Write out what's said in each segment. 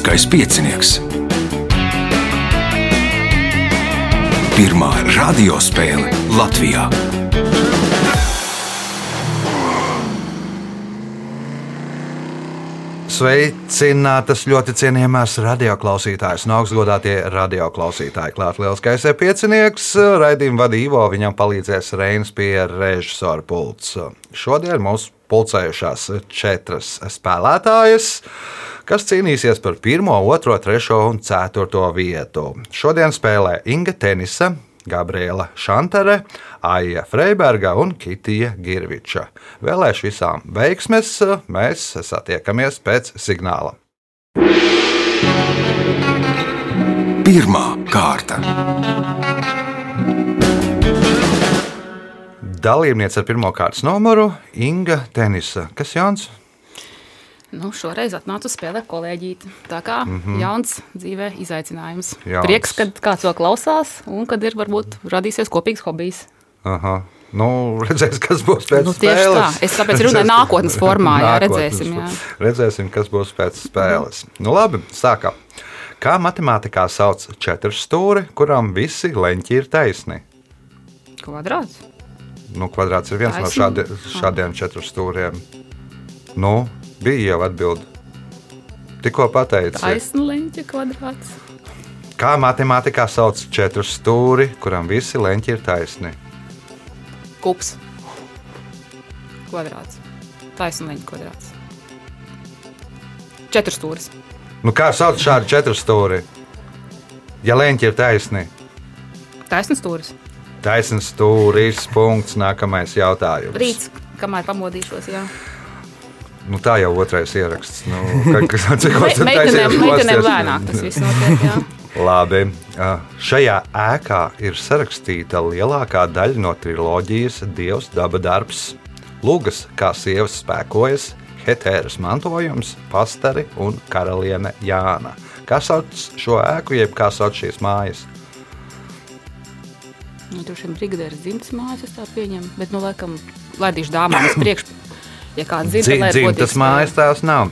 Lieliskais piecinieks. Pirmā radiospēle Latvijā. Sveicinātas ļoti cienījamās radioklausītājas, no augstgadātie radioklausītāji. Klāt lielskais piecinieks, raidījuma vadīvo viņam palīdzēs Reinas pie režisora pults. Šodien mums pulcējušās četras spēlētājas, kas cīnīsies par 1, 2, 3 un 4 vietu. Šodien spēlē Inga Tenisa, Gabriela Šantere, Aija Freiberga un Kitija Girviča. Vēlēšu visām veiksmes, mēs satiekamies pēc signāla. Pirmā kārta. Dalībniece ar pirmā kārtas numuru Inga Tenisa. Kas Jānis? Nu, šoreiz atnācu spēlēt kolēģīti. Tā kā mm -hmm. jauns dzīvē izaicinājums. Jauns. Prieks, kad kāds to klausās un kad ir varbūt radīsies kopīgs hobijs. Aha. Nu, redzēs, kas būs pēc Nu, tieši spēles. tā. Es tāpēc runāju nākotnes formā, jā, redzēsim, jā. Redzēsim, kas būs pēc spēles. Nu, labi, sākam. Kā matemātikā sauc četru stūri, kuram visi leņķi ir taisni? Kvadrāts. Nu, kvadrāts ir viens Taisni? no šādi, šādiem četriem stūriem. Nu, bija jau atbildi. Tikko pateici, Taisnleņķa kvadrāts. kā matemātikā sauc četru stūri, kuram visi leņķi ir taisni. Kups. Kvadrāts. Taisnleņķa kvadrāts. Četras stūris. Nu, kā sauc šādu četru stūri? Ja leņķi ir taisni, Taisnas stūris. taisns stūris, punkts, nākamais jautājums. Rīts, kamēr pamodīšos, jā. Nu, tā jau otrais ieraksts. Nu, ka, ka, cik mums ir Meitenēm, lēnāk tas viss notiek, jā. Labi. Šajā ēkā ir sarakstīta lielākā daļa no triloģijas Dievs, daba darbs, Lūgas, kā sievas spēkojas, Hetēras mantojums, pastari un karaliene Jāna. Kā sauc šo ēku, jeb kā sauc šīs mājas? Nu, tur šim brigadieris dzimtas mājas, es tā pieņemu. Bet, nu, laikam, laidīšu dāmām uz priekšu. Ja kāds zina, Dzi- lai Dzimtas mājas tās nav.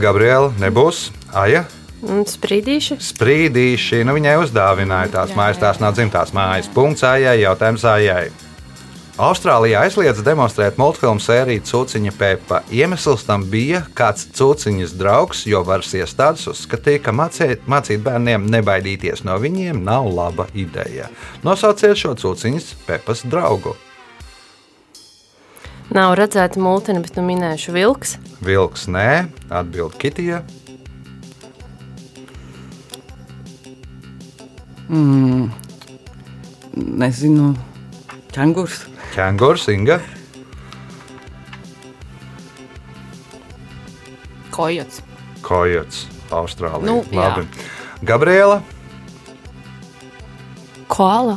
Gabriela, nebūs. Aja, Un sprīdīši. sprīdīši. Nu, viņai uzdāvināja tās Jā, mājas, jā, tās nav dzimtās mājas. Punkts ājai, jautājums ājai. Austrālijā aizliedz demonstrēt multfilmu sēriju Cūciņa Pepa. Iemesls tam bija kāds cūciņas draugs, jo varas iestādes uzskatīja, ka mācīt, mācīt bērniem nebaidīties no viņiem nav laba ideja. Nosauciet šo cūciņas Pepas draugu. Nav redzēta mūtene, bet nu minēšu vilks. Vilks nē, atbild Kitija. Nezinu, ķēngurs. Kengurs, Inga, Kojots. Kojots, Austrālija. Nu. Labi. Gabriela. Koala.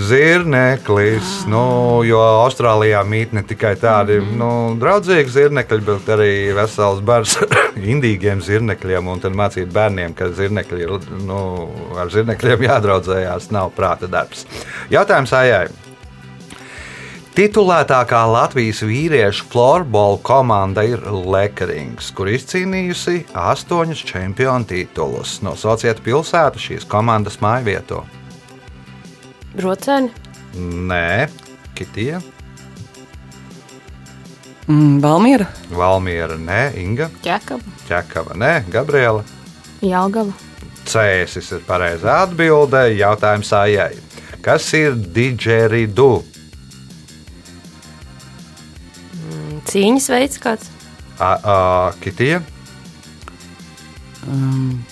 Zirneklis, nu, jo Austrālijā mīt ne tikai tādi Mhm. nu, draudzīgi zirnekļi, bet arī vesels bars ar indīgiem zirnekļiem. Un tad mācīt bērniem, ka zirnekļi ir, nu, ar zirnekļiem jādraudzējās, nav prāta darbs. Jautājums Aijai. Titulētākā Latvijas vīriešu florbola komanda ir Lekerings, kur izcīnījusi astoņus čempionu titulus. Nosauciet pilsētu šīs komandas mājvietu. Brocēni. Nē, Kitija, Mm, Valmiera. Valmiera, nē, Inga, Ķekava. Čekava, nē, Gabriela. Jelgava. Cēsis ir pareizā atbilde. Jautājums Ājai. Kas ir didžeridu? Cīņas veids kāds. A- a, Kitija, Um,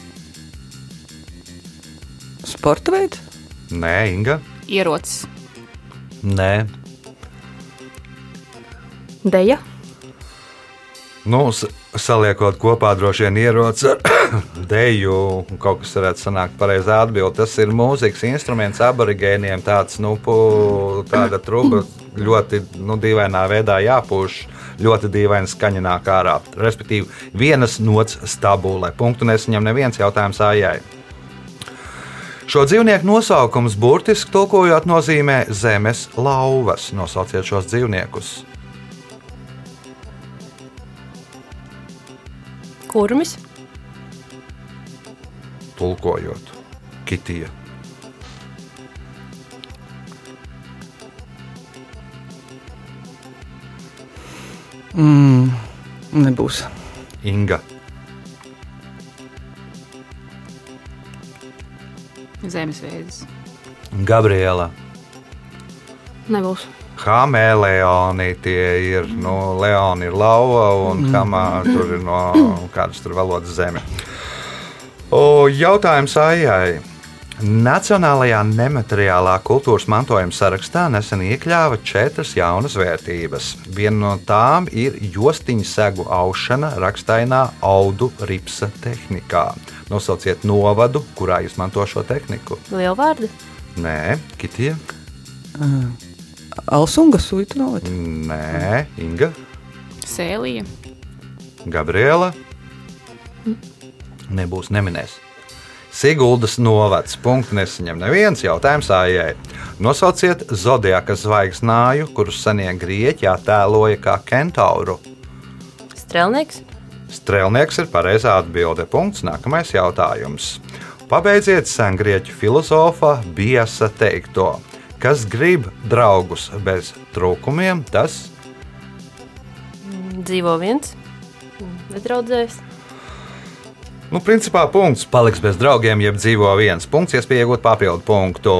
sporta veids. Nē, Inga, Ierocis. nē. Deja. Nu, s- saliekot kopā droši vien ierocis ar deju, un kaut kas varētu sanākt pareizā atbilde. Tas ir mūzikas instruments aborigēniem, tāds nu, pu, tāda truba ļoti nu, dīvainā veidā jāpūš. Ļoti dīvaini skaņa nāk ārā. Respektīvi, vienas nots stabulē. Punktu nesaņem neviens jautājums ājai. Šo dzīvnieku nosaukums burtiski tulkojot nozīmē zemes lauvas. Nosauciet šos dzīvniekus. Kurmis. tulkojot. Kitija. Mm, nebūs. Inga. Zemesvēdzes. Gabriela. Nebūs. Hameleoni tie ir. Nu, Leona ir lauva un hamā tur ir no kādas tur valodas zeme. O, jautājums Aijai. Nacionālajā nemateriālā kultūras mantojuma sarakstā nesen iekļāva četras jaunas vērtības. Viena no tām ir jostiņu segu aušana rakstainā audu ripsa tehnikā. Nosauciet novadu, kurā izmanto šo tehniku. Lielvārdi. Nē, Kitija. Alsunga suitu novada. Nē, Inga. Sēlija. Gabriela. Nebūs neminēs. Siguldas novads. Punkts nesaņem neviens jautājums ājai. Nosauciet zodiaka zvaigznāju, kurus senie grieķi attēloja kā kentauru. Strēlnieks. Strēlnieks ir pareizā atbilde. Punkts. Nākamais jautājums. Pabeidziet sengrieķu filozofa Biesa teikto. Kas grib draugus bez trūkumiem, tas Dzīvo viens. Nedraudzējis. Nu, principā punkts paliks bez draugiem, jeb dzīvo viens punkts, iespēja iegūt papildu punktu.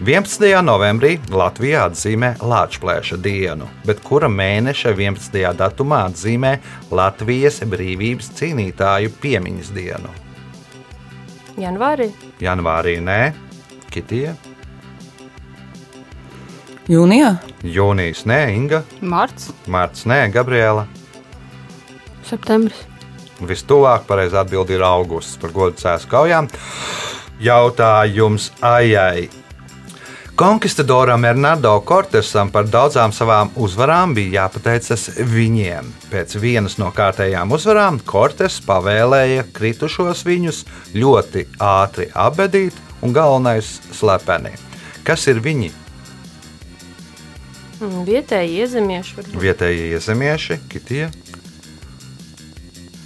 11. novembrī Latvijā atzīmē Latvijas dienu, bet kura mēneša 11. datumā atzīmē Latvijas brīvības cīnītāju piemiņas dienu? Janvārī. Janvārī nē, Kitija, Jūnijā. Jūnijas nē, Inga, Marts. Mārts nē, Gabriela. Septembris. Vistuvāk pareizā atbilde ir augusts par godu cēsu kaujām. Jautājums Aijai. Konkistadoram Hernando Cortesam par daudzām savām uzvarām bija jāpateicas viņiem. Pēc vienas no kārtējām uzvarām Cortes pavēlēja kritušos viņus ļoti ātri apbedīt un galvenais slepeni. Kas ir viņi? Mm, Vietēji iezemieši. varbūt. Vietējie iezemieši, kitie.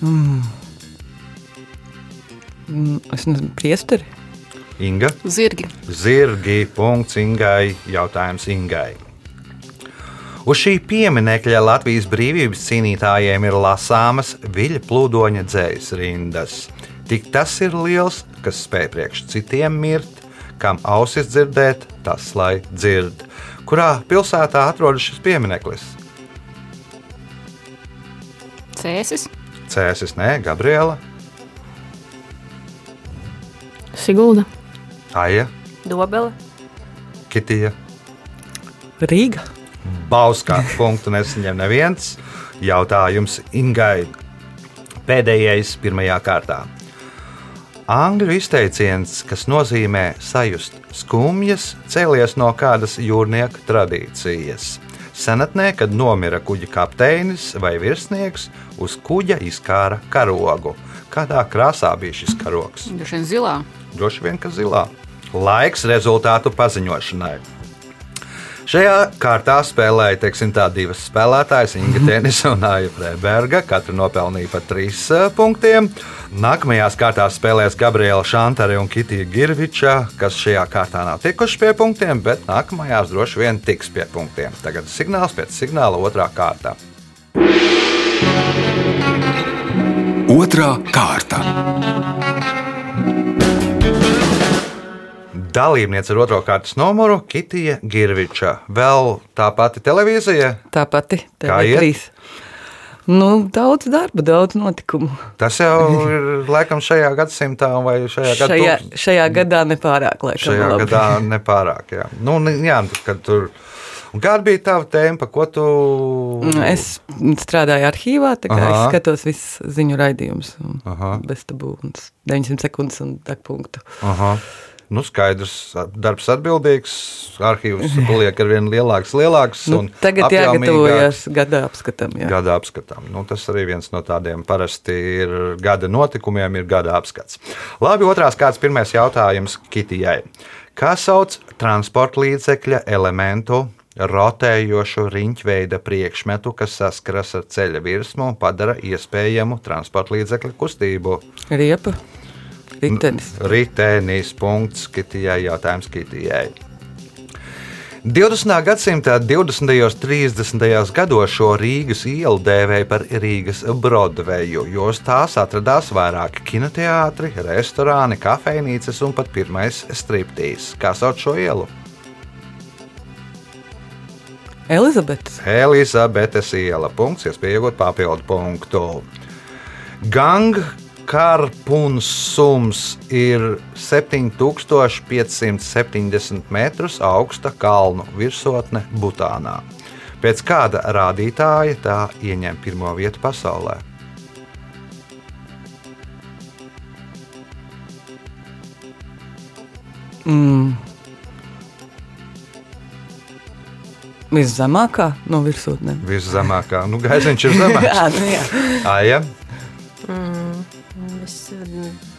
Mm, es nezinu, priesteri. Inga. Zirgi. Zirgi. Punkts Ingai. Jautājums Ingai. Uz šī pieminiekļa Latvijas brīvības cīnītājiem ir lasāmas viļņu plūdoņa dzējas rindas. Tik tas ir liels, kas spēj priekš citiem mirt, kam ausis dzirdēt, tas lai dzird. Kurā pilsētā atrodas šis piemineklis? Cēsis. Cēsis, nē, Gabriela, Sigulda. Aija, Dobele. Kitija. Rīga. Bauskā punktu nesaņem neviens. Jautājums Ingai. Pēdējais pirmajā kārtā. Angļu izteiciens, kas nozīmē sajust skumjas, cēlies no kādas jūrnieka tradīcijas. Senatnē, kad nomira kuģa kapteinis vai virsnieks, uz kuģa izkāra karogu. Kādā krāsā bija šis karogs? Droši vien zilā. Droši vien, ka zilā. Laiks rezultātu paziņošanai. Šajā kārtā spēlēja teiksim, tā, divas spēlētājas, Inga Tenisa un Aija Freiberga. Katra nopelnīja pa trīs punktiem. Nākamajās kārtās spēlēs Gabriela Šantare un Kitija Girviča, kas šajā kārtā nav tikuši pie punktiem, bet nākamajās droši vien tiks pie punktiem. Tagad signāls pēc signāla otrā kārta. Otra kārta. Dalībniece ar otro kārtas numuru - Kitija Girviča. Vēl tā pati televīzija. Tā pati. Kā iet? TV3. Nu, daudz darba, daudz notikumu. Tas jau ir laikam šajā gadsimtā vai šajā gadā. Šajā, šajā gadā nepārāk laikam. Šajā labi. gadā nepārāk. Jā. Nu, jā, kad tur. Kāda bija tava tēma, par ko tu? Mm, Es strādāju arhīvā, tā kā Aha. es skatos visus ziņu raidījumus. Bez tabūnas, 900 sekundes un tā punktu. Aha. Nu, skaidrs, darbs atbildīgs, arhīvs paliek ar vien lielāks, lielāks. Nu, tagad jāgatavojas gada apskatam. Jā. Gada apskatām. Nu, tas arī viens no tādiem parasti ir gada notikumiem, ir gada apskats. Labi, otrās kārtas pirmais jautājums Kitijai. Kā sauc transporta līdzekļa elementu? Rotējošu riņķveida priekšmetu, kas saskaras ar ceļa virsmu un padara iespējamu transporta līdzekļa kustību. Riepa, Ritenis. Ritenis. Punkts Kitijai. Jautājums Kitijai. 20. gadsimta 20. un 30. gados šo Rīgas ielu dēvēja par Rīgas Broadveju, jo uz tās atradās vairāki kinoteātri, restorāni, kafejnīcas un pat pirmais striptīs. Kā sauc šo ielu? Elizabetes. Elizabetes iela. Punkts, iespēja iegūt papildu punktu. Gang Karpunsums ir 7570 metrus augsta kalnu virsotne Butānā. Pēc kāda rādītāja tā ieņem pirmo vietu pasaulē? Mm. Viszemākā no virsotnēm. Viszemākā, nu, gaiziņš ir zemāks. Jā, nu jā. Mm,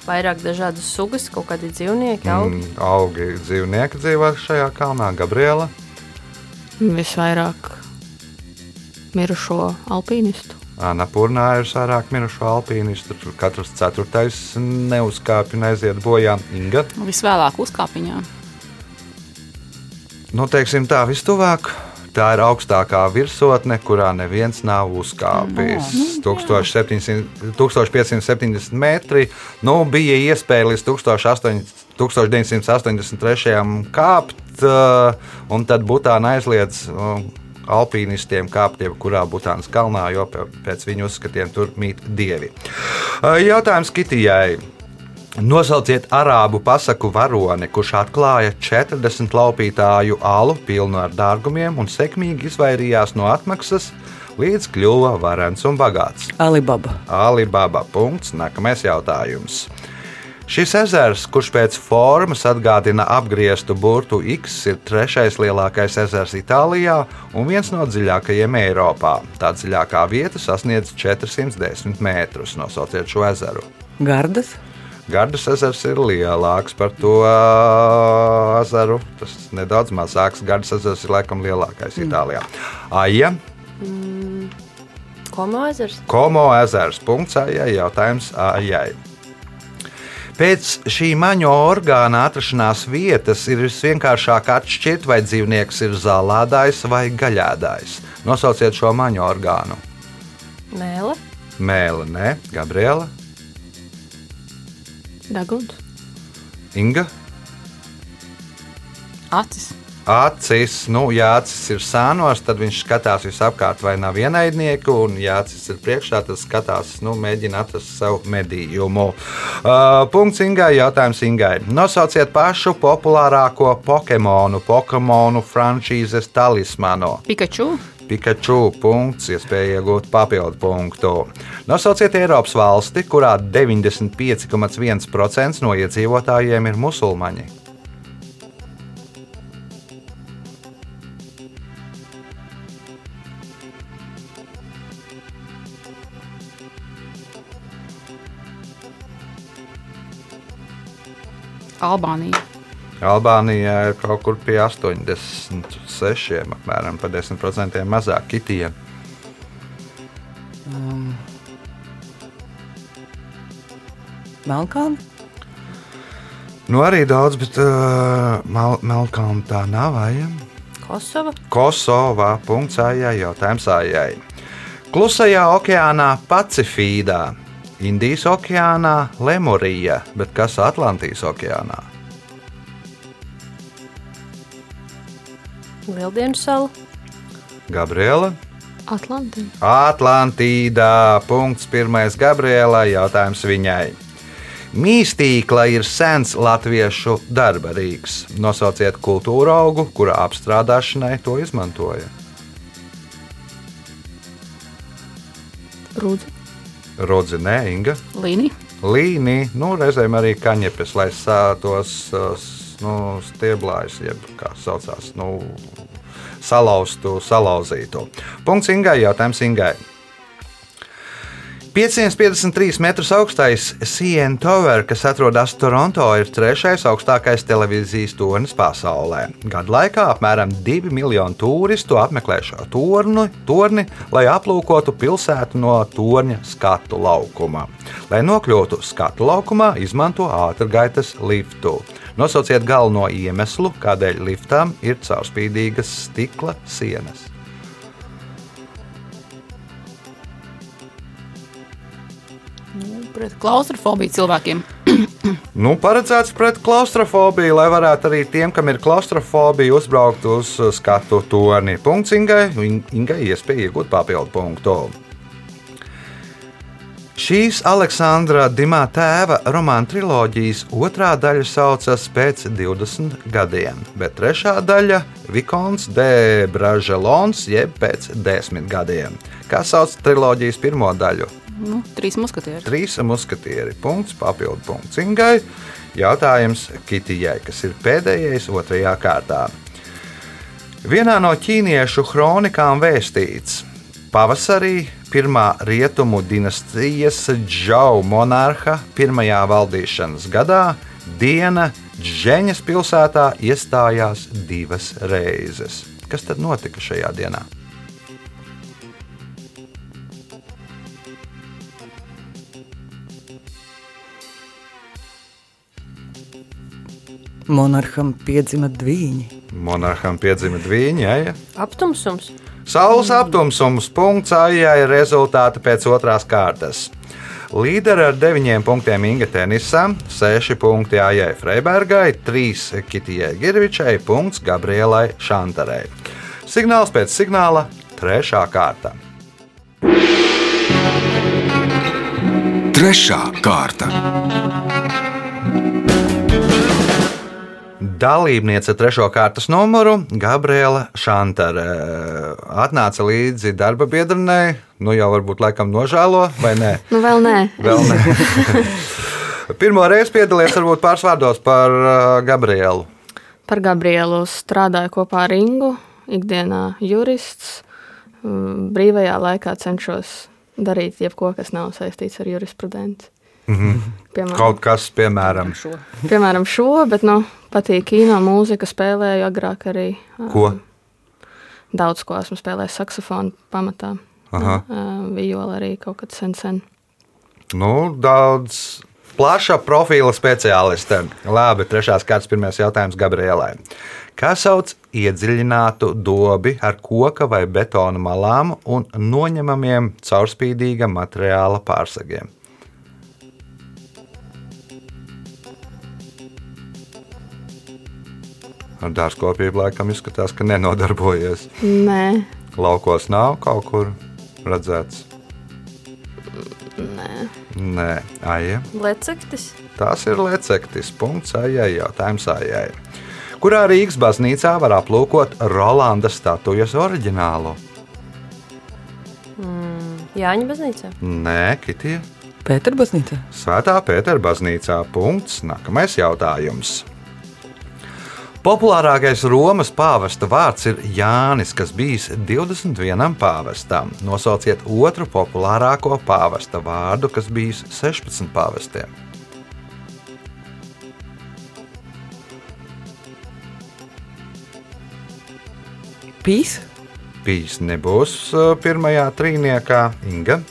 vairāk dažādas sugas, kaut kādi dzīvnieki, augi. mm, augi dzīvnieki dzīvo šajā kalnā, Gabriela. Visvairāk mirušo alpīnistu. Anapurnā ir vairāk mirušo alpīnistu. Tur katrs ceturtais neuzkāpj un aiziet bojā. Inga. Visvēlāk uzkāpiņā. Nu, teiksim tā, vistuvāk. Tā ir augstākā virsotne, kurā neviens nav uzkāpis. 1700 1570 metri. Nu, bija iespēja līdz 1800 1983. kāpt, uh, un tad Butāna aizliedz uh, alpīnistiem kāpt jebkurā Butānas kalnā, jo pē- pēc viņu uzskatiem tur mīt dievi. Uh, Jautājums Kitijai. Nosauciet arābu pasaku varoni, kurš atklāja 40 laupītāju alu pilnu ar dārgumiem un sekmīgi izvairījās no atmaksas, līdz kļuva varens un bagāts. Alibaba. Alibaba. Punkts. Nākamais jautājums. Šis ezers, kurš pēc formas atgādina apgrieztu burtu X, ir trešais lielākais ezers Itālijā un viens no dziļākajiem Eiropā. Tā dziļākā vieta sasniedz 410 metrus. Nosauciet šo ezeru. Gardas. Gardas ezers ir lielāks par to ā, ezeru. Tas nedaudz mazāks. Gardas ezers ir laikam lielākais Itālijā. Aija, Komo ezers. Komo ezers. Punkts Aijai. Jautājums Aijai. Pēc šī maņo orgāna atrašanās vietas ir visvienkāršāk atšķirt, vai dzīvnieks ir zālādājs vai gaļādājs. Nosauciet šo maņo orgānu. Mēle. Mēle, ne, Gabriela, Deguns. Inga. Acis. Acis, nu, ja acis ir sānos, tad viņš skatās visapkārt, vai nav ienaidnieku, un, ja acis ir priekšā, tad skatās, nu, mēģina atrast savu medījumu. Uh, punkts Ingai, jautājums Ingai. Nosauciet pašu populārāko Pokemonu, Pokemonu frančīzes talismanu. Pikachu. Pikachu punkts, iespēja iegūt papildu punktu. Nosauciet Eiropas valsti, kurā 95,1% no iedzīvotājiem ir musulmaņi. Albānija. Albānijā ir kaut kur pie 86, apmēram par 10% mazāk kitiem. Melnkalna. Nu, arī daudz, bet uh, Mel Melkalna tā nav. Vai? Kosova. Kosovā. Punkts ājai, jautājums ājai. Klusajā okeānā Pacifīdā, Indijas okeānā Lemurija, bet kas Atlantijas okeānā? Lieldienu sala. Gabriela. Atlantija. Atlantīdā. Punkts pirmais Gabrielai. Jautājums viņai. Mīstīkla ir sens latviešu darba rīks. Nosauciet kultūra augu, kura apstrādāšanai to izmantoja. Rūdzi. Rodzi, nē, Inga. Līnija. Līnī, nu, reizēm arī kaņepes, lai sā- tos uh, nu, stieblājus, jeb kā saucās, nu, salauztu, salauzītu. Punkts Ingai, jautājums Ingai. 553 metrus augstais CN Tower, kas atrodas Toronto, ir trešais augstākais televīzijas tornis pasaulē. Gadu laikā apmēram 2 miljoni turistu apmeklē šo torni, torni, lai aplūkotu pilsētu no torņa skatu laukuma. Lai nokļūtu skatu laukumā, izmanto ātrgaitas liftu. Nosauciet galveno iemeslu, kādēļ liftām ir caurspīdīgas stikla sienas. Pret klaustrofobiju cilvēkiem. Nu, paredzēts pret klaustrofobiju, lai varētu arī tiem, kam ir klaustrofobija, uzbraukt uz skatu torni. Punkts Ingai, In- Ingai iespēja iegūt papildu punktu. Šīs Aleksandra Dimā tēva romāna triloģijas otrā daļa saucas pēc 20 gadiem, bet trešā daļa - Vikons de Braželons, jeb pēc 10 gadiem. Kā sauc triloģijas pirmo daļu? Nu, trīs muskatieri. Trīs muskatieri. Punkts, papildu punkts Ingai. Jautājums Kitijai, kas ir pēdējais otrajā kārtā. Vienā no ķīniešu kronikām vēstīts, pavasarī pirmā rietumu dinastijas Džau monarha pirmajā valdīšanas gadā diena Dženas pilsētā iestājās divas reizes. Kas tad notika šajā dienā? Monarham piedzima dviņi. Monarham piedzima dviņi, ja, ja? Aptumsums. Saules aptumsums, punkts Aijai, rezultāti pēc otrās kārtas. Līderi ar 9 punktiem Inga Tenisam, 6 punkti Aijai Freibergai, 3 Kitijai Girvičai, punkts Gabrielai Šantarei. Signāls pēc signāla, 3. kārta. Trešā kārta. Dalībniece trešo kārtas numuru Gabriela Šantare atnāca līdzi darba biedrnei. Nu jau varbūt laikam nožēlo, vai ne? Nu, vēl nē. Vēl ne. Pirmo reizi piedalījies varbūt pāris vārdos par uh, Gabrielu. Par Gabrielu strādāju kopā ar Ingu, ikdienā jurists. Mm, Brīvajā laikā cenšos darīt jebko, kas nav saistīts ar jurisprudenci. Piemēram, Kaut kas, piemēram, Šo. piemēram, šo, bet nu, patīk kino mūzika, spēlēju agrāk arī. ko? Daudz ko esmu spēlējis saksofonu pamatā. Aha. Viola arī kaut kad sen, sen. Nu, daudz plaša profila speciāliste. Labi, trešās kārtas pirmais jautājums Gabrielai. Kā sauc iedziļinātu dobi ar koka vai betona malām un noņemamiem caurspīdīga materiāla pārsegiem? Ar dārzkopību laikam izskatās, ka nenodarbojies. Nē, Laukos nav kaut kur redzēts. nē. Nē, aija. Lecektis. Tas ir lecektis. Punkts aijai, jautājums aijai. Kurā Rīgas baznīcā var aplūkot Rolanda statujas oriģinālu? Jāņa baznīcā. Nē, Kitija. Pēterbaznīcā. Svētā Pētera baznīcā. Punkts. Nākamais jautājums. Populārākais Romas pāvesta vārds ir Jānis, kas bijis 21 pāvestam. Nosauciet otru populārāko pāvesta vārdu, kas bijis 16 pāvestiem. Pīs. Pīs nebūs uh, pirmajā trīniekā. Inga,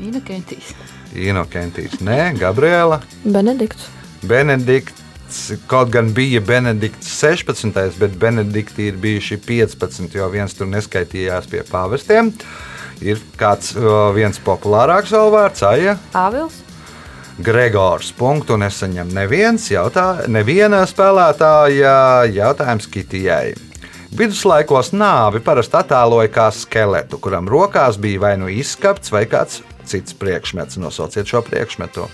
Inokentīs. Inokentīs, nē, Gabriela, Benedikts. Benedikts. Kaut gan bija Benedikts 16, bet Benedikti ir bijuši 15, jo viens tur neskaitījās pie pāvestiem. Ir kāds viens populārāks vēl vārds, Aija. Āvils. Gregors. Punktu nesaņem neviens jautā, neviena spēlētāja jautājums Kitijai. Viduslaikos nāvi parasti attēloja kā skeletu, kuram rokās bija vai nu izskapts vai kāds cits priekšmets. Nosauciet šo priekšmetu.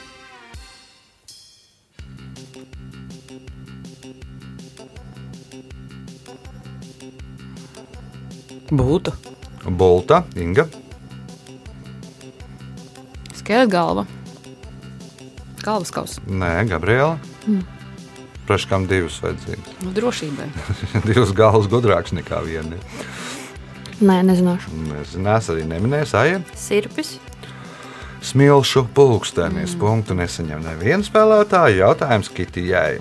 Būtu. Bulta, Inga, Skeleta galva. Galvas kausa. Nē, Gabriela. Mm. Praškām divas vajadzīgas. Nu, drošībai. divas galvas gudrākas nekā viena. Nē, nezināšu. Nezinās, arī neminēs, Aija. Sirpis. Smilšu pulkstenis. Punktu nesaņem neviens spēlētājs. Jautājums Kitijai.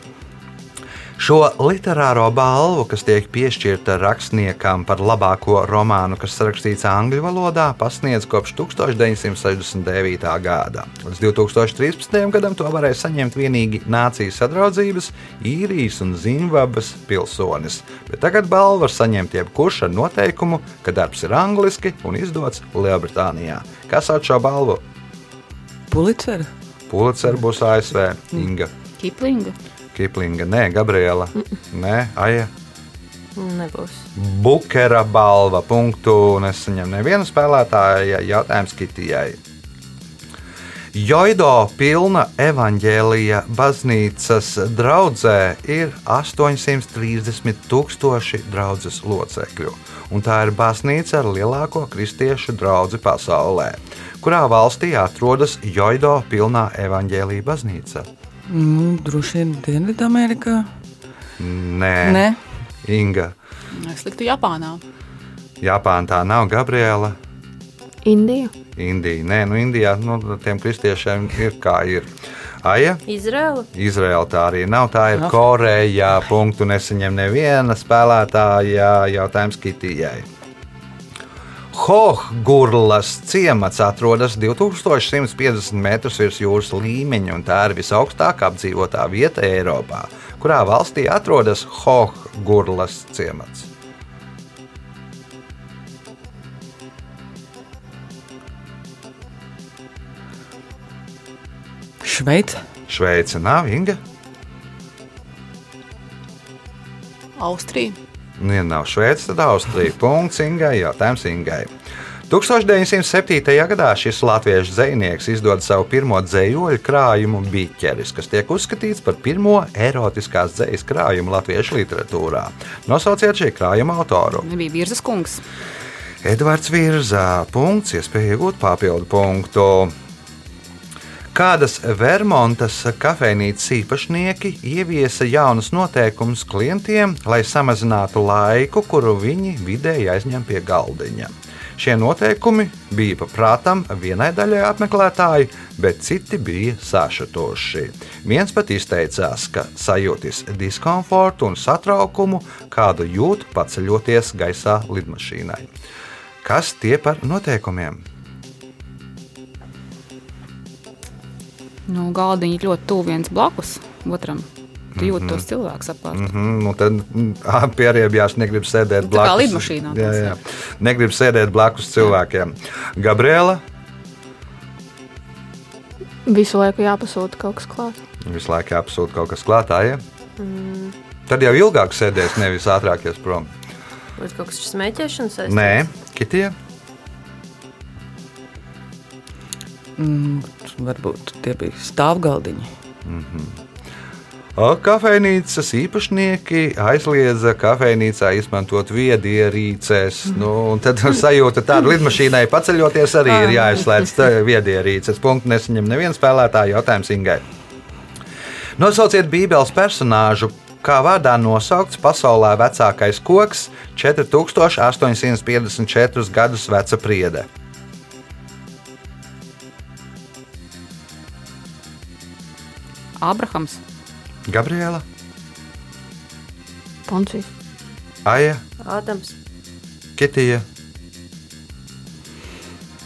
Šo literāro balvu, kas tiek piešķirta rakstniekam par labāko romānu, kas rakstīts angļu valodā, pasniedz kopš 1969. gada. Līdz 2013. gadam to varēja saņemt tikai Nācijas sadraudzības, īrijas un Zimbabves pilsonis. Bet tagad balvu var saņemt jebkurš ar noteikumu, ka darbs ir angliski un izdots Lielbritānijā. Kas sauc šo balvu? Pulicera. Pulitzer būs ASV, Inga. Kiplinga. Kiplinga, nē, Gabriela, nē, Aija. Nebūs. Bukera balva. Punktu nesaņem neviena spēlētāja. Jautājums Kitijai. Joido pilna evaņģēlija baznīcas draudzē ir 830 tūkstoši draudzes locekļu, un tā ir baznīca ar lielāko kristiešu draugu pasaulē. Kurā valstī atrodas Joido pilnā evaņģēlija baznīca? Nu, droši vien Dienvidamerikā. Nē, Nē. Inga. Es liktu Japānā. Japāna tā nav Gabriela. Indija. Indija. Nē, nu Indijā nu, tiem kristiešiem ir kā ir. Aija, Izraela. Izraela tā arī nav. Tā ir. Koreja. Punktu nesaņem neviena spēlētāja. Jautājums Kitijai. Hohgurlas ciemats atrodas 2150 metrus virs jūras līmeņa, un tā ir visaugstākā apdzīvotā vieta Eiropā. Kurā valstī atrodas Hohgurlas ciemats? Šveice. Šveice nav Inga. Austrija. Nu, ja nav Šveice, tad Austrija. Punkts Ingai. Jautājums Ingai. 1907. gadā šis latviešu dzinieks izdod savu pirmo dzējoļu krājumu Biķeris, kas tiek uzskatīts par pirmo erotiskās dzējas krājumu latviešu literatūrā. Nosauciet šī krājuma autoru. Nebija virsmas kungs. Edvards Virzā. Punkts, iespēja iegūt papildu punktu. Kādas Vermontas kafejnīcas īpašnieki ieviesa jaunus noteikumus klientiem, lai samazinātu laiku, kuru viņi vidēji aizņem pie galdiņa. Šie noteikumi bija paprātam vienai daļai apmeklētāju, bet citi bija sašutoši. Viens pat izteicās, ka sajūtis diskomfortu un satraukumu, kādu jūt paceļoties gaisā lidmašīnai. Kas tie par noteikumiem? Nu, galdiņi ļoti tuvu viens blakus otram. Tu jūti tos cilvēkus apkārt. Mm -hmm, nu tad mm, pierēbjās, negrib sēdēt Nu, tā kā blakus. lidmašīnā Jā, tas jā. ir. Negrib sēdēt blakus cilvēkiem. Gabriela Visu laiku jāpasūta kaut kas klāt. visu laiku jāpasūta kaut kas klātā. Ja? Mm. Tad jau ilgāk sēdēs, nevis ātrāk ies prom. Vai kaut kas ar smēķēšanu saistīts? Nē, Kitija. Mm, varbūt tie bija stāvgaldiņi. O, Kafejnīcas īpašnieki aizliedza kafejnīcā izmantot viedierīces. Nu, un tad sajūta tāda lidmašīnai paceļoties arī ir jāizslēdz tā viedierīces. Punktu nesaņem neviens spēlētājs jautājums Ingai. Nosauciet Bībeles personāžu, kā vārdā nosaukts pasaulē vecākais koks, 4854 gadus veca priede. Abrahams. Gabriela, Poncijas. Aija, Ādams. Kitija.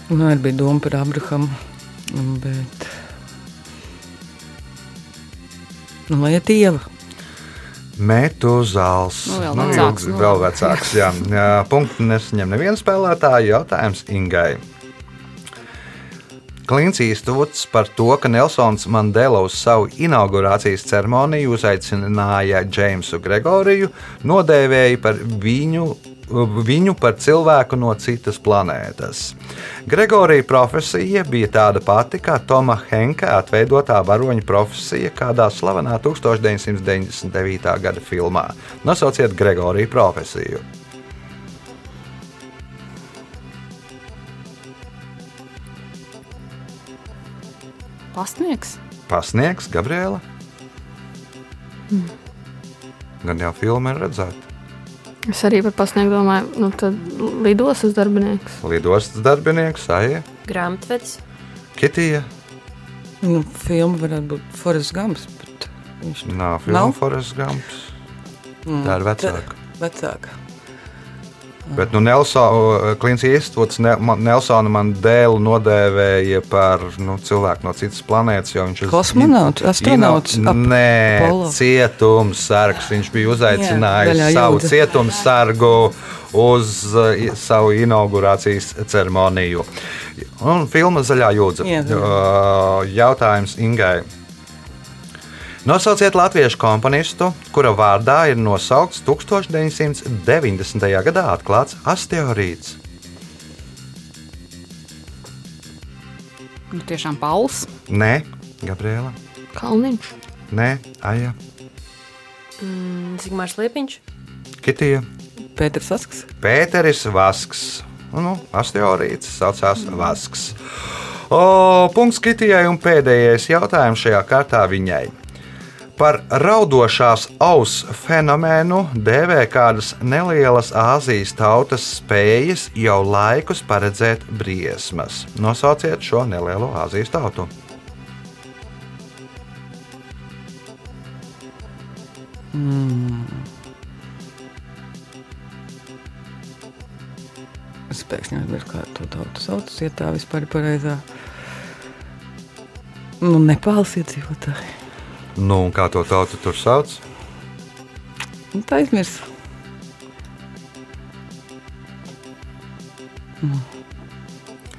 Man arī bija doma par Abrahamu. Bet. Nu, lai iet ieva. Metuzāls. Nu, vēl vecāks, Nu, nu. vēl vecāks jā. Jā, punktu nesaņem neviens spēlētājs. Jautājums Ingai. Klints Īstvuds par to, ka Nelsons Mandela uz savu inaugurācijas ceremoniju uzaicināja Džeimsu Gregoriju, nodēvēja par viņu, viņu par cilvēku no citas planētas. Gregorija profesija bija tāda pati kā Toma Henka atveidotā varoņa profesija kādā slavenā 1999. gada filmā. Nosauciet Gregorija profesiju. Pastnieks. Pasniegs, Gabriela. Gan jau filma ir redzēta. Es arī par pasniegu domāju, nu tad lidostas darbinieks. Lidostas darbinieks, Aija, Grāmatvedis. Kitija. Nu, filma varētu būt Forest Gumps, bet viņš Nav filma Nav? Forrest Gumps. Mm, Tā ir vecāka. Vecāka. Bet nu, Nelso- Klints Īstvuds ne, man- Nelsonu Mandēlu nodēvēja par nu, cilvēku no citas planētas. jo viņš uz- Kosmonauts, astronauts, Ino- Nē, cietumsargs. Viņš bija Jā, uzaicinājis daļā savu cietumsargu uz uh, savu inaugurācijas ceremoniju. Un filma Zaļā jūdza. Jā, zaļā. Uh, Jautājums Ingai. Nosauciet latviešu komponistu, kura vārdā ir nosaukts 1990. gadā atklāts asteroīds. Nu, tiešām Pauls. Nē, Gabriela. Kalniņš. Nē, Aija. Mm, Zigmārs Liepiņš. Kitija. Pēters Vasks. Pēteris Vasks. Nu, asteroīds saucās Vasks. O, punkts Kitijai un pēdējais jautājums šajā kārtā viņai. Par raudošās auss fenomenu dēvē kādas nelielas Āzijas tautas spējas jau laikus paredzēt briesmas. Nosauciet šo nelielo Āzijas tautu. Es pēkšņi aizmirsu, kā to tautu sauc. Ja tā vispār ir pareizā. Nu, Nepāles iedzīvotāji. Nu, un kā to tautu tur sauc? Nu, tā aizmirsu.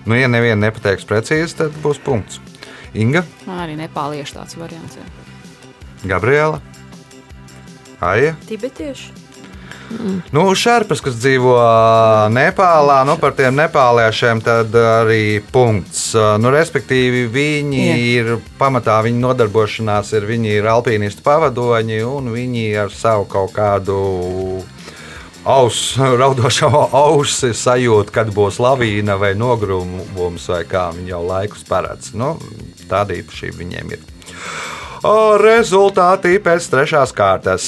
Nu, ja neviena nepateiks precīzi, tad būs punkts. Inga, Man arī nepāliešu tāds variants. Jā. Gabriela, Aija. Tibetieši. Nu, šerpas, kas dzīvo Nepālā, nu, par tiem nepāliešiem tad arī punkts. Nu, respektīvi, viņi Jā. Ir pamatā, viņa nodarbošanās ir, viņi ir alpīnistu pavadoņi un viņi ar savu kaut kādu ausu, raudošo ausi sajūt, kad būs lavīna vai nogrūmums, vai kā viņi jau laikus paredz. Nu, tāda īpašība viņiem ir. O, rezultāti pēc trešās kārtas.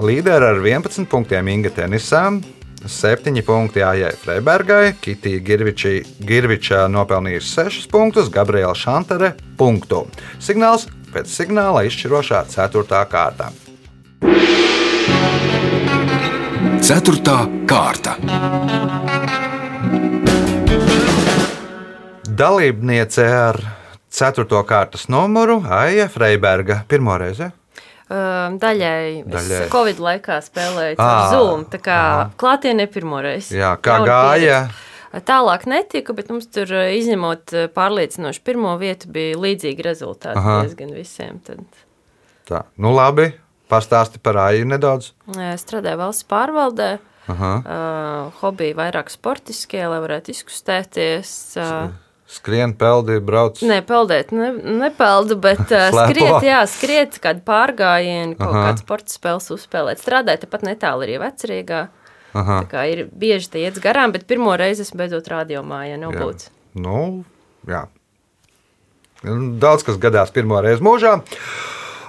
Līderi ar 11 punktiem Inga Tenisam, 7 punkti Ājai Freibergai, Kitija Girviči, Girviča nopelnījusi 6 punktus, Gabriela Šantere - punktu. Signāls pēc signāla izšķirošā 4. kārta. Ceturtā kārta. Dalībniece ar 4. kārtas numuru Aija Freiberga. Pirmo reizi. Uh, daļai, Daļai. daļai. Es Covid laikā spēlēju ar Zoom. Tā kā klātienē pirmo reizi. Jā, kā Jauna gāja? pieredze. Tālāk netika, bet mums tur uh, izņemot uh, pārliecinoši pirmo vietu bija līdzīgi rezultāti Aha. diezgan visiem. Tad, Tā, nu labi, pastāsti par Aiju nedaudz. uh, strādāju valsts pārvaldē. Aha. Uh, hobiji vairāk sportiskie, lai varētu izkustēties. Uh, Skrien, peldi, brauc. Nē, peldēt, ne, nepeldu, bet skriet, jā, skriet, kādu pārgājienu, kaut Aha. kādu sporta spēles uzspēlēt. Strādāju tepat netālu arī vecrīgā. Aha. Tā kā ir bieži tie iet garām, bet pirmo reizi esmu beidzot radiomājā Jā. nobūt. Nu, jā. Daudz kas gadās pirmo reizi mūžā.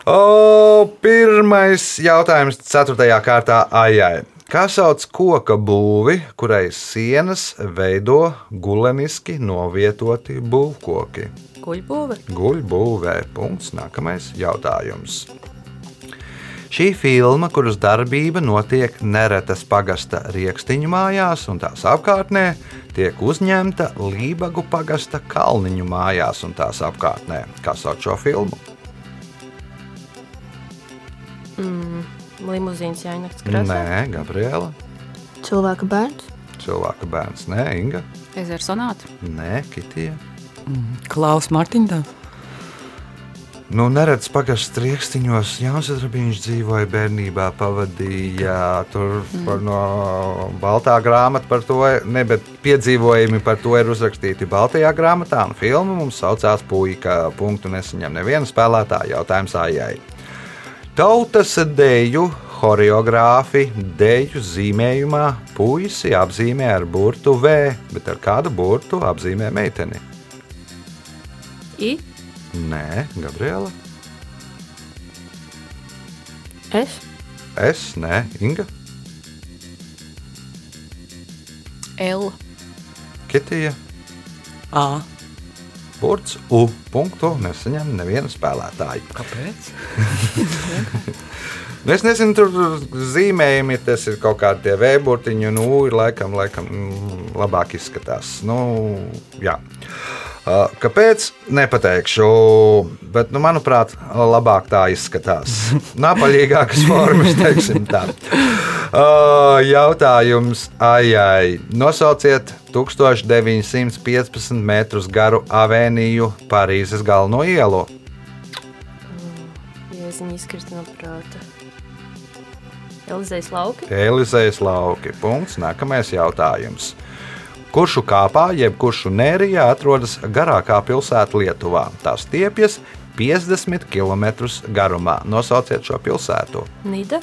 O, pirmais jautājums, 4. kārtā Aijai. Kā sauc koka būvi, kurai sienas veido guleniski novietoti būvkoki? Kuļbūve. Guļbūvē. Punkts. Nākamais jautājums. Šī filma, kuras darbība notiek Neretas pagasta rīkstiņu mājās un tās apkārtnē, tiek uzņemta Lībagu pagasta kalniņu mājās un tās apkārtnē. Kā sauc šo filmu? Limuzīns jāienakts krāsā. Nē, Gabriela. Cilvēka bērns. Cilvēka bērns. Nē, Inga. Ezera sonāta. Nē, Kitija. Klaus Martiņdāns. Nu, neredz pagājušajos rīkstiņos. Jānis Strunke dzīvoja bērnībā, pavadīja tur mm. no Baltā grāmata par to, ne, bet piedzīvojumi par to ir uzrakstīti Baltajā grāmatā. Un filma mums saucās Puika. Punktu nesaņem neviena spēlētāja jautājums ājai. Tautas deju choreogrāfi deju zīmējumā puisi apzīmē ar burtu V, bet ar kādu burtu apzīmē meiteni? I. Nē, Gabriela. Es. Es, nē, Inga, L. Kitija, A. burts U. Punktu nesaņem neviena spēlētāja. Kāpēc? Nu, es nezinu, tur zīmējumi, tas ir kaut kādi tie vēburtiņi, un U ir laikam, laikam labāk izskatās. Nu, jā. Kāpēc? Nepateikšu, bet, nu, manuprāt, labāk tā izskatās. Napaļīgākas formas, teiksim tā. Jautājums Aijai. Nosauciet 1915 metrus garu avēniju Parīzes galveno ielu. Jēziņa izkrist no prāta. Elizejas lauki. Elizejas lauki. Punkts. Nākamais jautājums. Kuršu kāpā, jeb kuršu nērijā atrodas garākā pilsēta Lietuvā? Tās stiepjas 50 km garumā. Nosauciet šo pilsētu. Nida.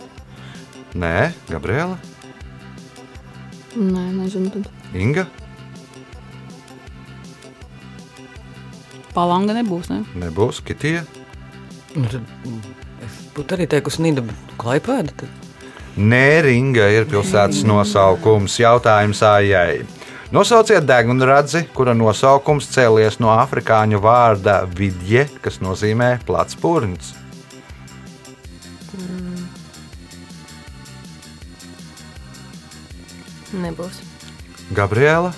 Nē, Gabriela, Nē, nezinu. Tad. Inga. Palanga nebūs. Ne? Nebūs Kitija. Nu, tad, es būtu arī teikusi, Nīda, bet klaipēda. Tad... Nē, Ringa ir pilsētas nosaukums. Jautājums Ājai. Nosauciet degunradzi, kura nosaukums cēlies no afrikāņu vārda vidje, kas nozīmē plats pūriņš. Nebūs. Gabriela.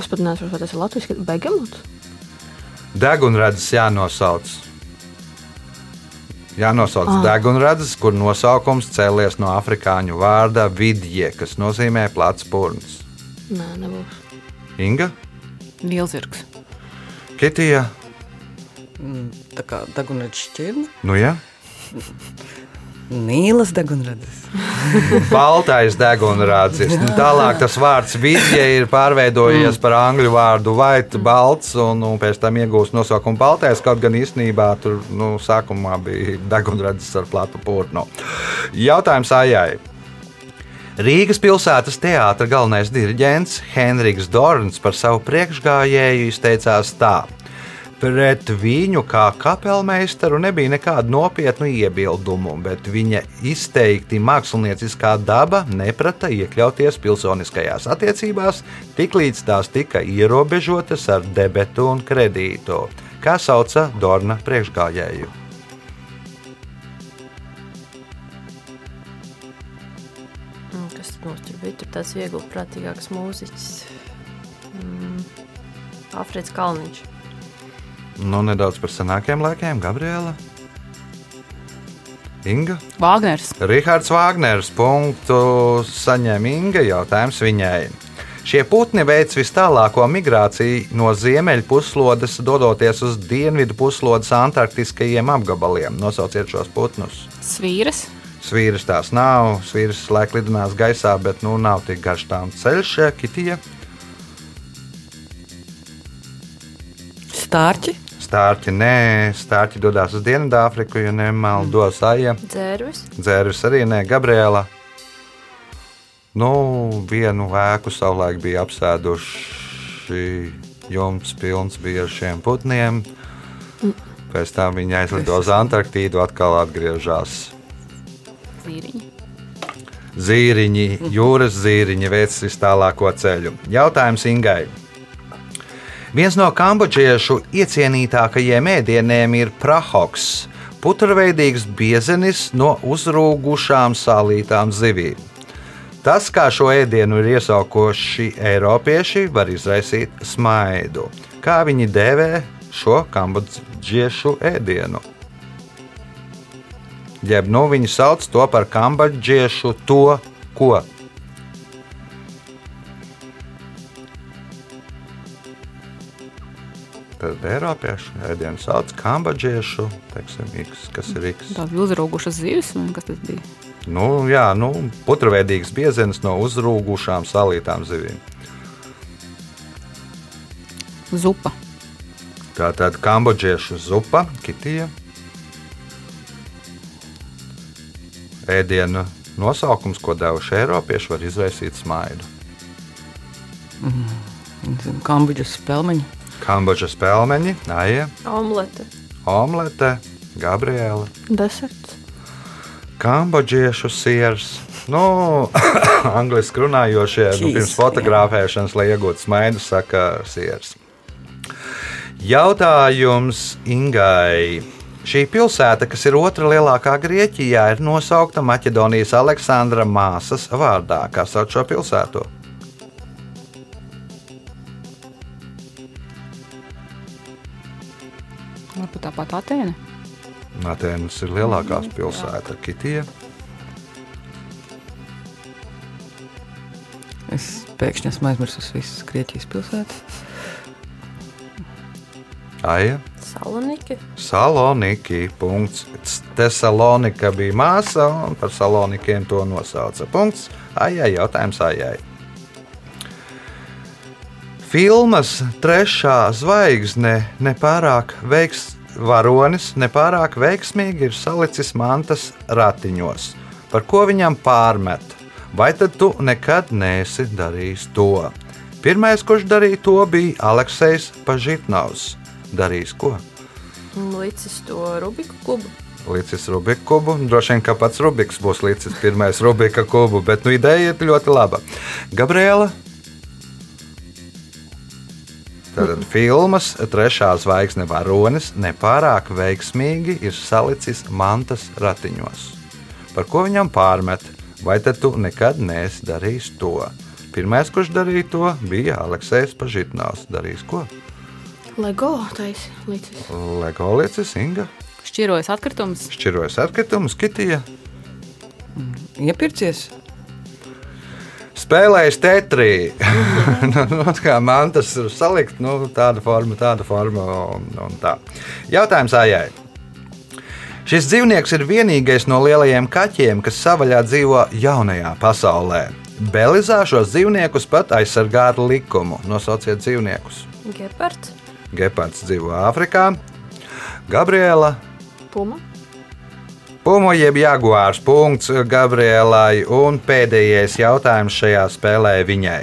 Es pat nesaprotu, vai tas ir latviešu begamots. Degunradzes jānosauc. Jānosauc Ah. degunradzes, kur nosaukums cēlies no afrikāņu vārda vidje, kas nozīmē plats pūriņš. Nē, nebūs. Inga, Lielzirgs. Kitija, Mm, Tā kā degunrads šķirne, nu jā. nīlas degunrads. Baltais degunrādzis. Nu, tālāk tas vārds vidje ir pārveidojies par angļu vārdu white, balts, un, un pēc tam iegūst nosaukumu baltais. Kaut gan īstenībā tur nu, sākumā bija degunrādzis ar platu pūnu. Jautājums Ājai. Rīgas pilsētas teātra galvenais diriģents Henriks Dorns par savu priekšgājēju izteicās tā. Pret viņu kā kapelmeistaru nebija nekādu nopietnu iebildumu, bet viņa izteikti mākslinieckā daba neprata iekļauties pilsoniskajās attiecībās, tiklīdz tās tika ierobežotas ar debetu un kredītu. Kā sauca Dorna priekšgājēju? Mm, Kas mums tur bija? Tur tāds viegli prātīgāks mūziķis. Mm. Alfreds Kalniņš. Nu, nedaudz par senākiem laikiem, Gabriela. Inga. Vāgners. Rihards Vāgners punktu saņem Inga jautājums viņai. Šie putni veic vis tālāko migrāciju no ziemeļu puslodes, dodoties uz dienvidu puslodes antarktiskajiem apgabaliem. Nosauciet šos putnus. Svīras. Svīras tās nav, svīras laik lidinās gaisā, bet nu nav tik garš tām ceļš, kitija. Stārķi, Stārķi nē, stārķi dodas uz Dienvidāfriku, ja nemaldos aija. Dzērvis. Dzērvis arī nē, Gabriela. Nu, vienu ēku savulaik bija apsēduši jumts pilns bija ar šiem putniem. Pēc tam viņi aizlido uz Antarktīdu, atkal atgriežas. Zīriņi. Zīriņi, jūras zīriņi veic vis tālāko ceļu. Jautājums Ingai. Viens no kambodžiešu iecienītākajiem ēdieniem ir prahoks, putraveidīgs biezenis no uzrūgušām sālītām zivīm. Tas, kā šo ēdienu ir iesaukoši Eiropieši, var izraisīt smaidu. Kā viņi dēvē šo kambodžiešu ēdienu? Jeb nu viņi sauc to par kambodžiešu to, ko. Tad Eiropiešu ēdienu sauc par kambodžiešu, teiksim, X, kas ir X. Tās bija uzraugušas zivis, vai kas tas bija? Nu, jā, nu, putraveidīgs biezenis no uzrūgušām salītām zivīm. Zupa. Tā tad kambodžiešu zupa, kitija. Ēdienu nosaukums, ko devuši Eiropieši, var izraisīt smaidu. Kambodžas spēlmeņi, Kambodžas pelmeņi, aija, Omlete. omlete, Gabriela, Deserts. kambodžiešu siers. Nu, angliski runājošie nu, Cheese, pirms fotografēšanas, lai iegūtu smaidu, saka Sieras. Jautājums Ingai. Šī pilsēta, kas ir otra lielākā Grieķijā, ir nosaukta Maķedonijas Aleksandra māsas vārdā. Kā sauc šo pilsētu? Tāpat Atēna. Atēnas ir lielākā pilsēta, Kitija. Es pēkšņi esmu aizmirsis visas Grieķijas pilsētas. Aija. Saloniki. Saloniki. Punkts. Tesalonika bija māsa, un par salonikiem to nosauca. Punkts. Aijai, jautājums Aijai. Filmas trešā zvaigzne nepārāk veiks, varonis nepārāk veiksmīgi ir salicis mantas ratiņos. Par ko viņam pārmet? Vai tad tu nekad neesi darījis to? Pirmais, kurš darīja to, bija Aleksis Pažitnavs. Darījis ko? Licis to Rubiku kubu. Līdzis Rubika kubu. Droši vien, ka pats Rubiks būs līdzis pirmais Rubika kubu, bet nu, ideja ir ļoti laba. Gabriela. Tātad filmas trešā zvaigzne varonis nepārāk veiksmīgi ir salicis mantas ratiņos. Par ko viņam pārmet? Vai tad tu nekad neesi darījis to? Pirmais, kurš darīja to, bija Aleksis Pažitnāls. Darījis ko? Lego līdzis. Lego liecis, Inga. Šķirojas atkritumus. Šķirojas atkritumus, Kitija. Iepircies? Spēlējis tetrī. nu, kā mantas ir salikt, nu, tāda forma, tāda forma un, un tā. Jautājums Ājai. Šis dzīvnieks ir vienīgais no lielajiem kaķiem, kas savaļā dzīvo jaunajā pasaulē. Belizā šos dzīvniekus pat aizsargā ar likumu. Nosauciet dzīvniekus. Gepards. Gepards dzīvo Āfrikā, Gabriela, Puma. Pumo jeb jaguārs punkts Gabrielai un pēdējais jautājums šajā spēlē viņai.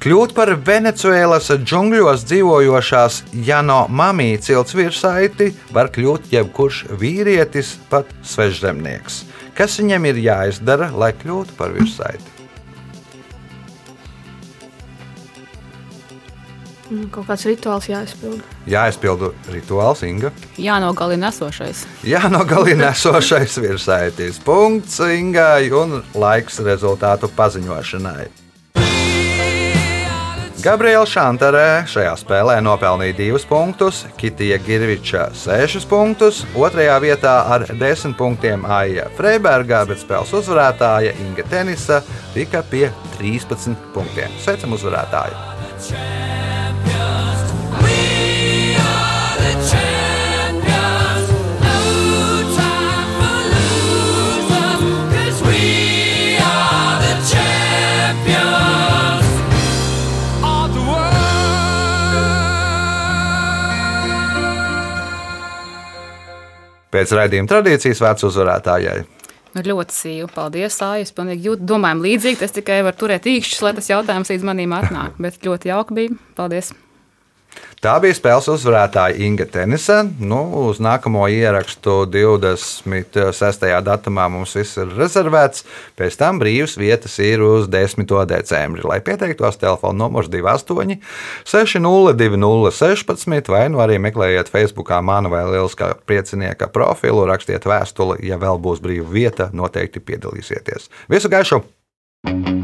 Kļūt par Venecuēlas džungļos dzīvojošās Jano Mamī cilts virsaiti var kļūt jebkurš vīrietis, pat svežzemnieks. Kas viņam ir jāizdara, lai kļūtu par virsaiti? Kaut kāds rituāls jāizpild. Jāizpilda rituāls, Inga. Jānogalina esošais. Jānogalina esošais virsaitis. Punkts Ingai un laiks rezultātu paziņošanai. Gabriela Šantarē šajā spēlē nopelnīja 2 punktus, Kitija Girviča 6 punktus, otrajā vietā ar 10 punktiem Aija Freibergā, bet spēles uzvarētāja Inga Tenisa tika pie 13 punktiem. Sveicam uzvarētāju! Pēc raidījuma tradīcijas vērts uzvarētājai. Nu, ļoti sīvi. Paldies, Sāja. Es pilnīgi jūtu, domājam līdzīgi. Es tikai varu turēt īkšķus, lai tas jautājums līdz manim atnāk. Bet ļoti jauki bija. Paldies! Tā bija spēles uzvarētāja Inga Tenisa. Nu, uz nākamo ierakstu 26. datumā mums viss ir rezervēts. Pēc tam brīvas vietas ir uz 10. decembri. Lai pieteiktos, telefona numurs 28 6020 16 vai nu arī meklējiet Facebook manu vai Lieliskā priecinieka profilu, rakstiet vēstuli, ja vēl būs brīva vieta, noteikti piedalīsieties. Visu gaišu! thank you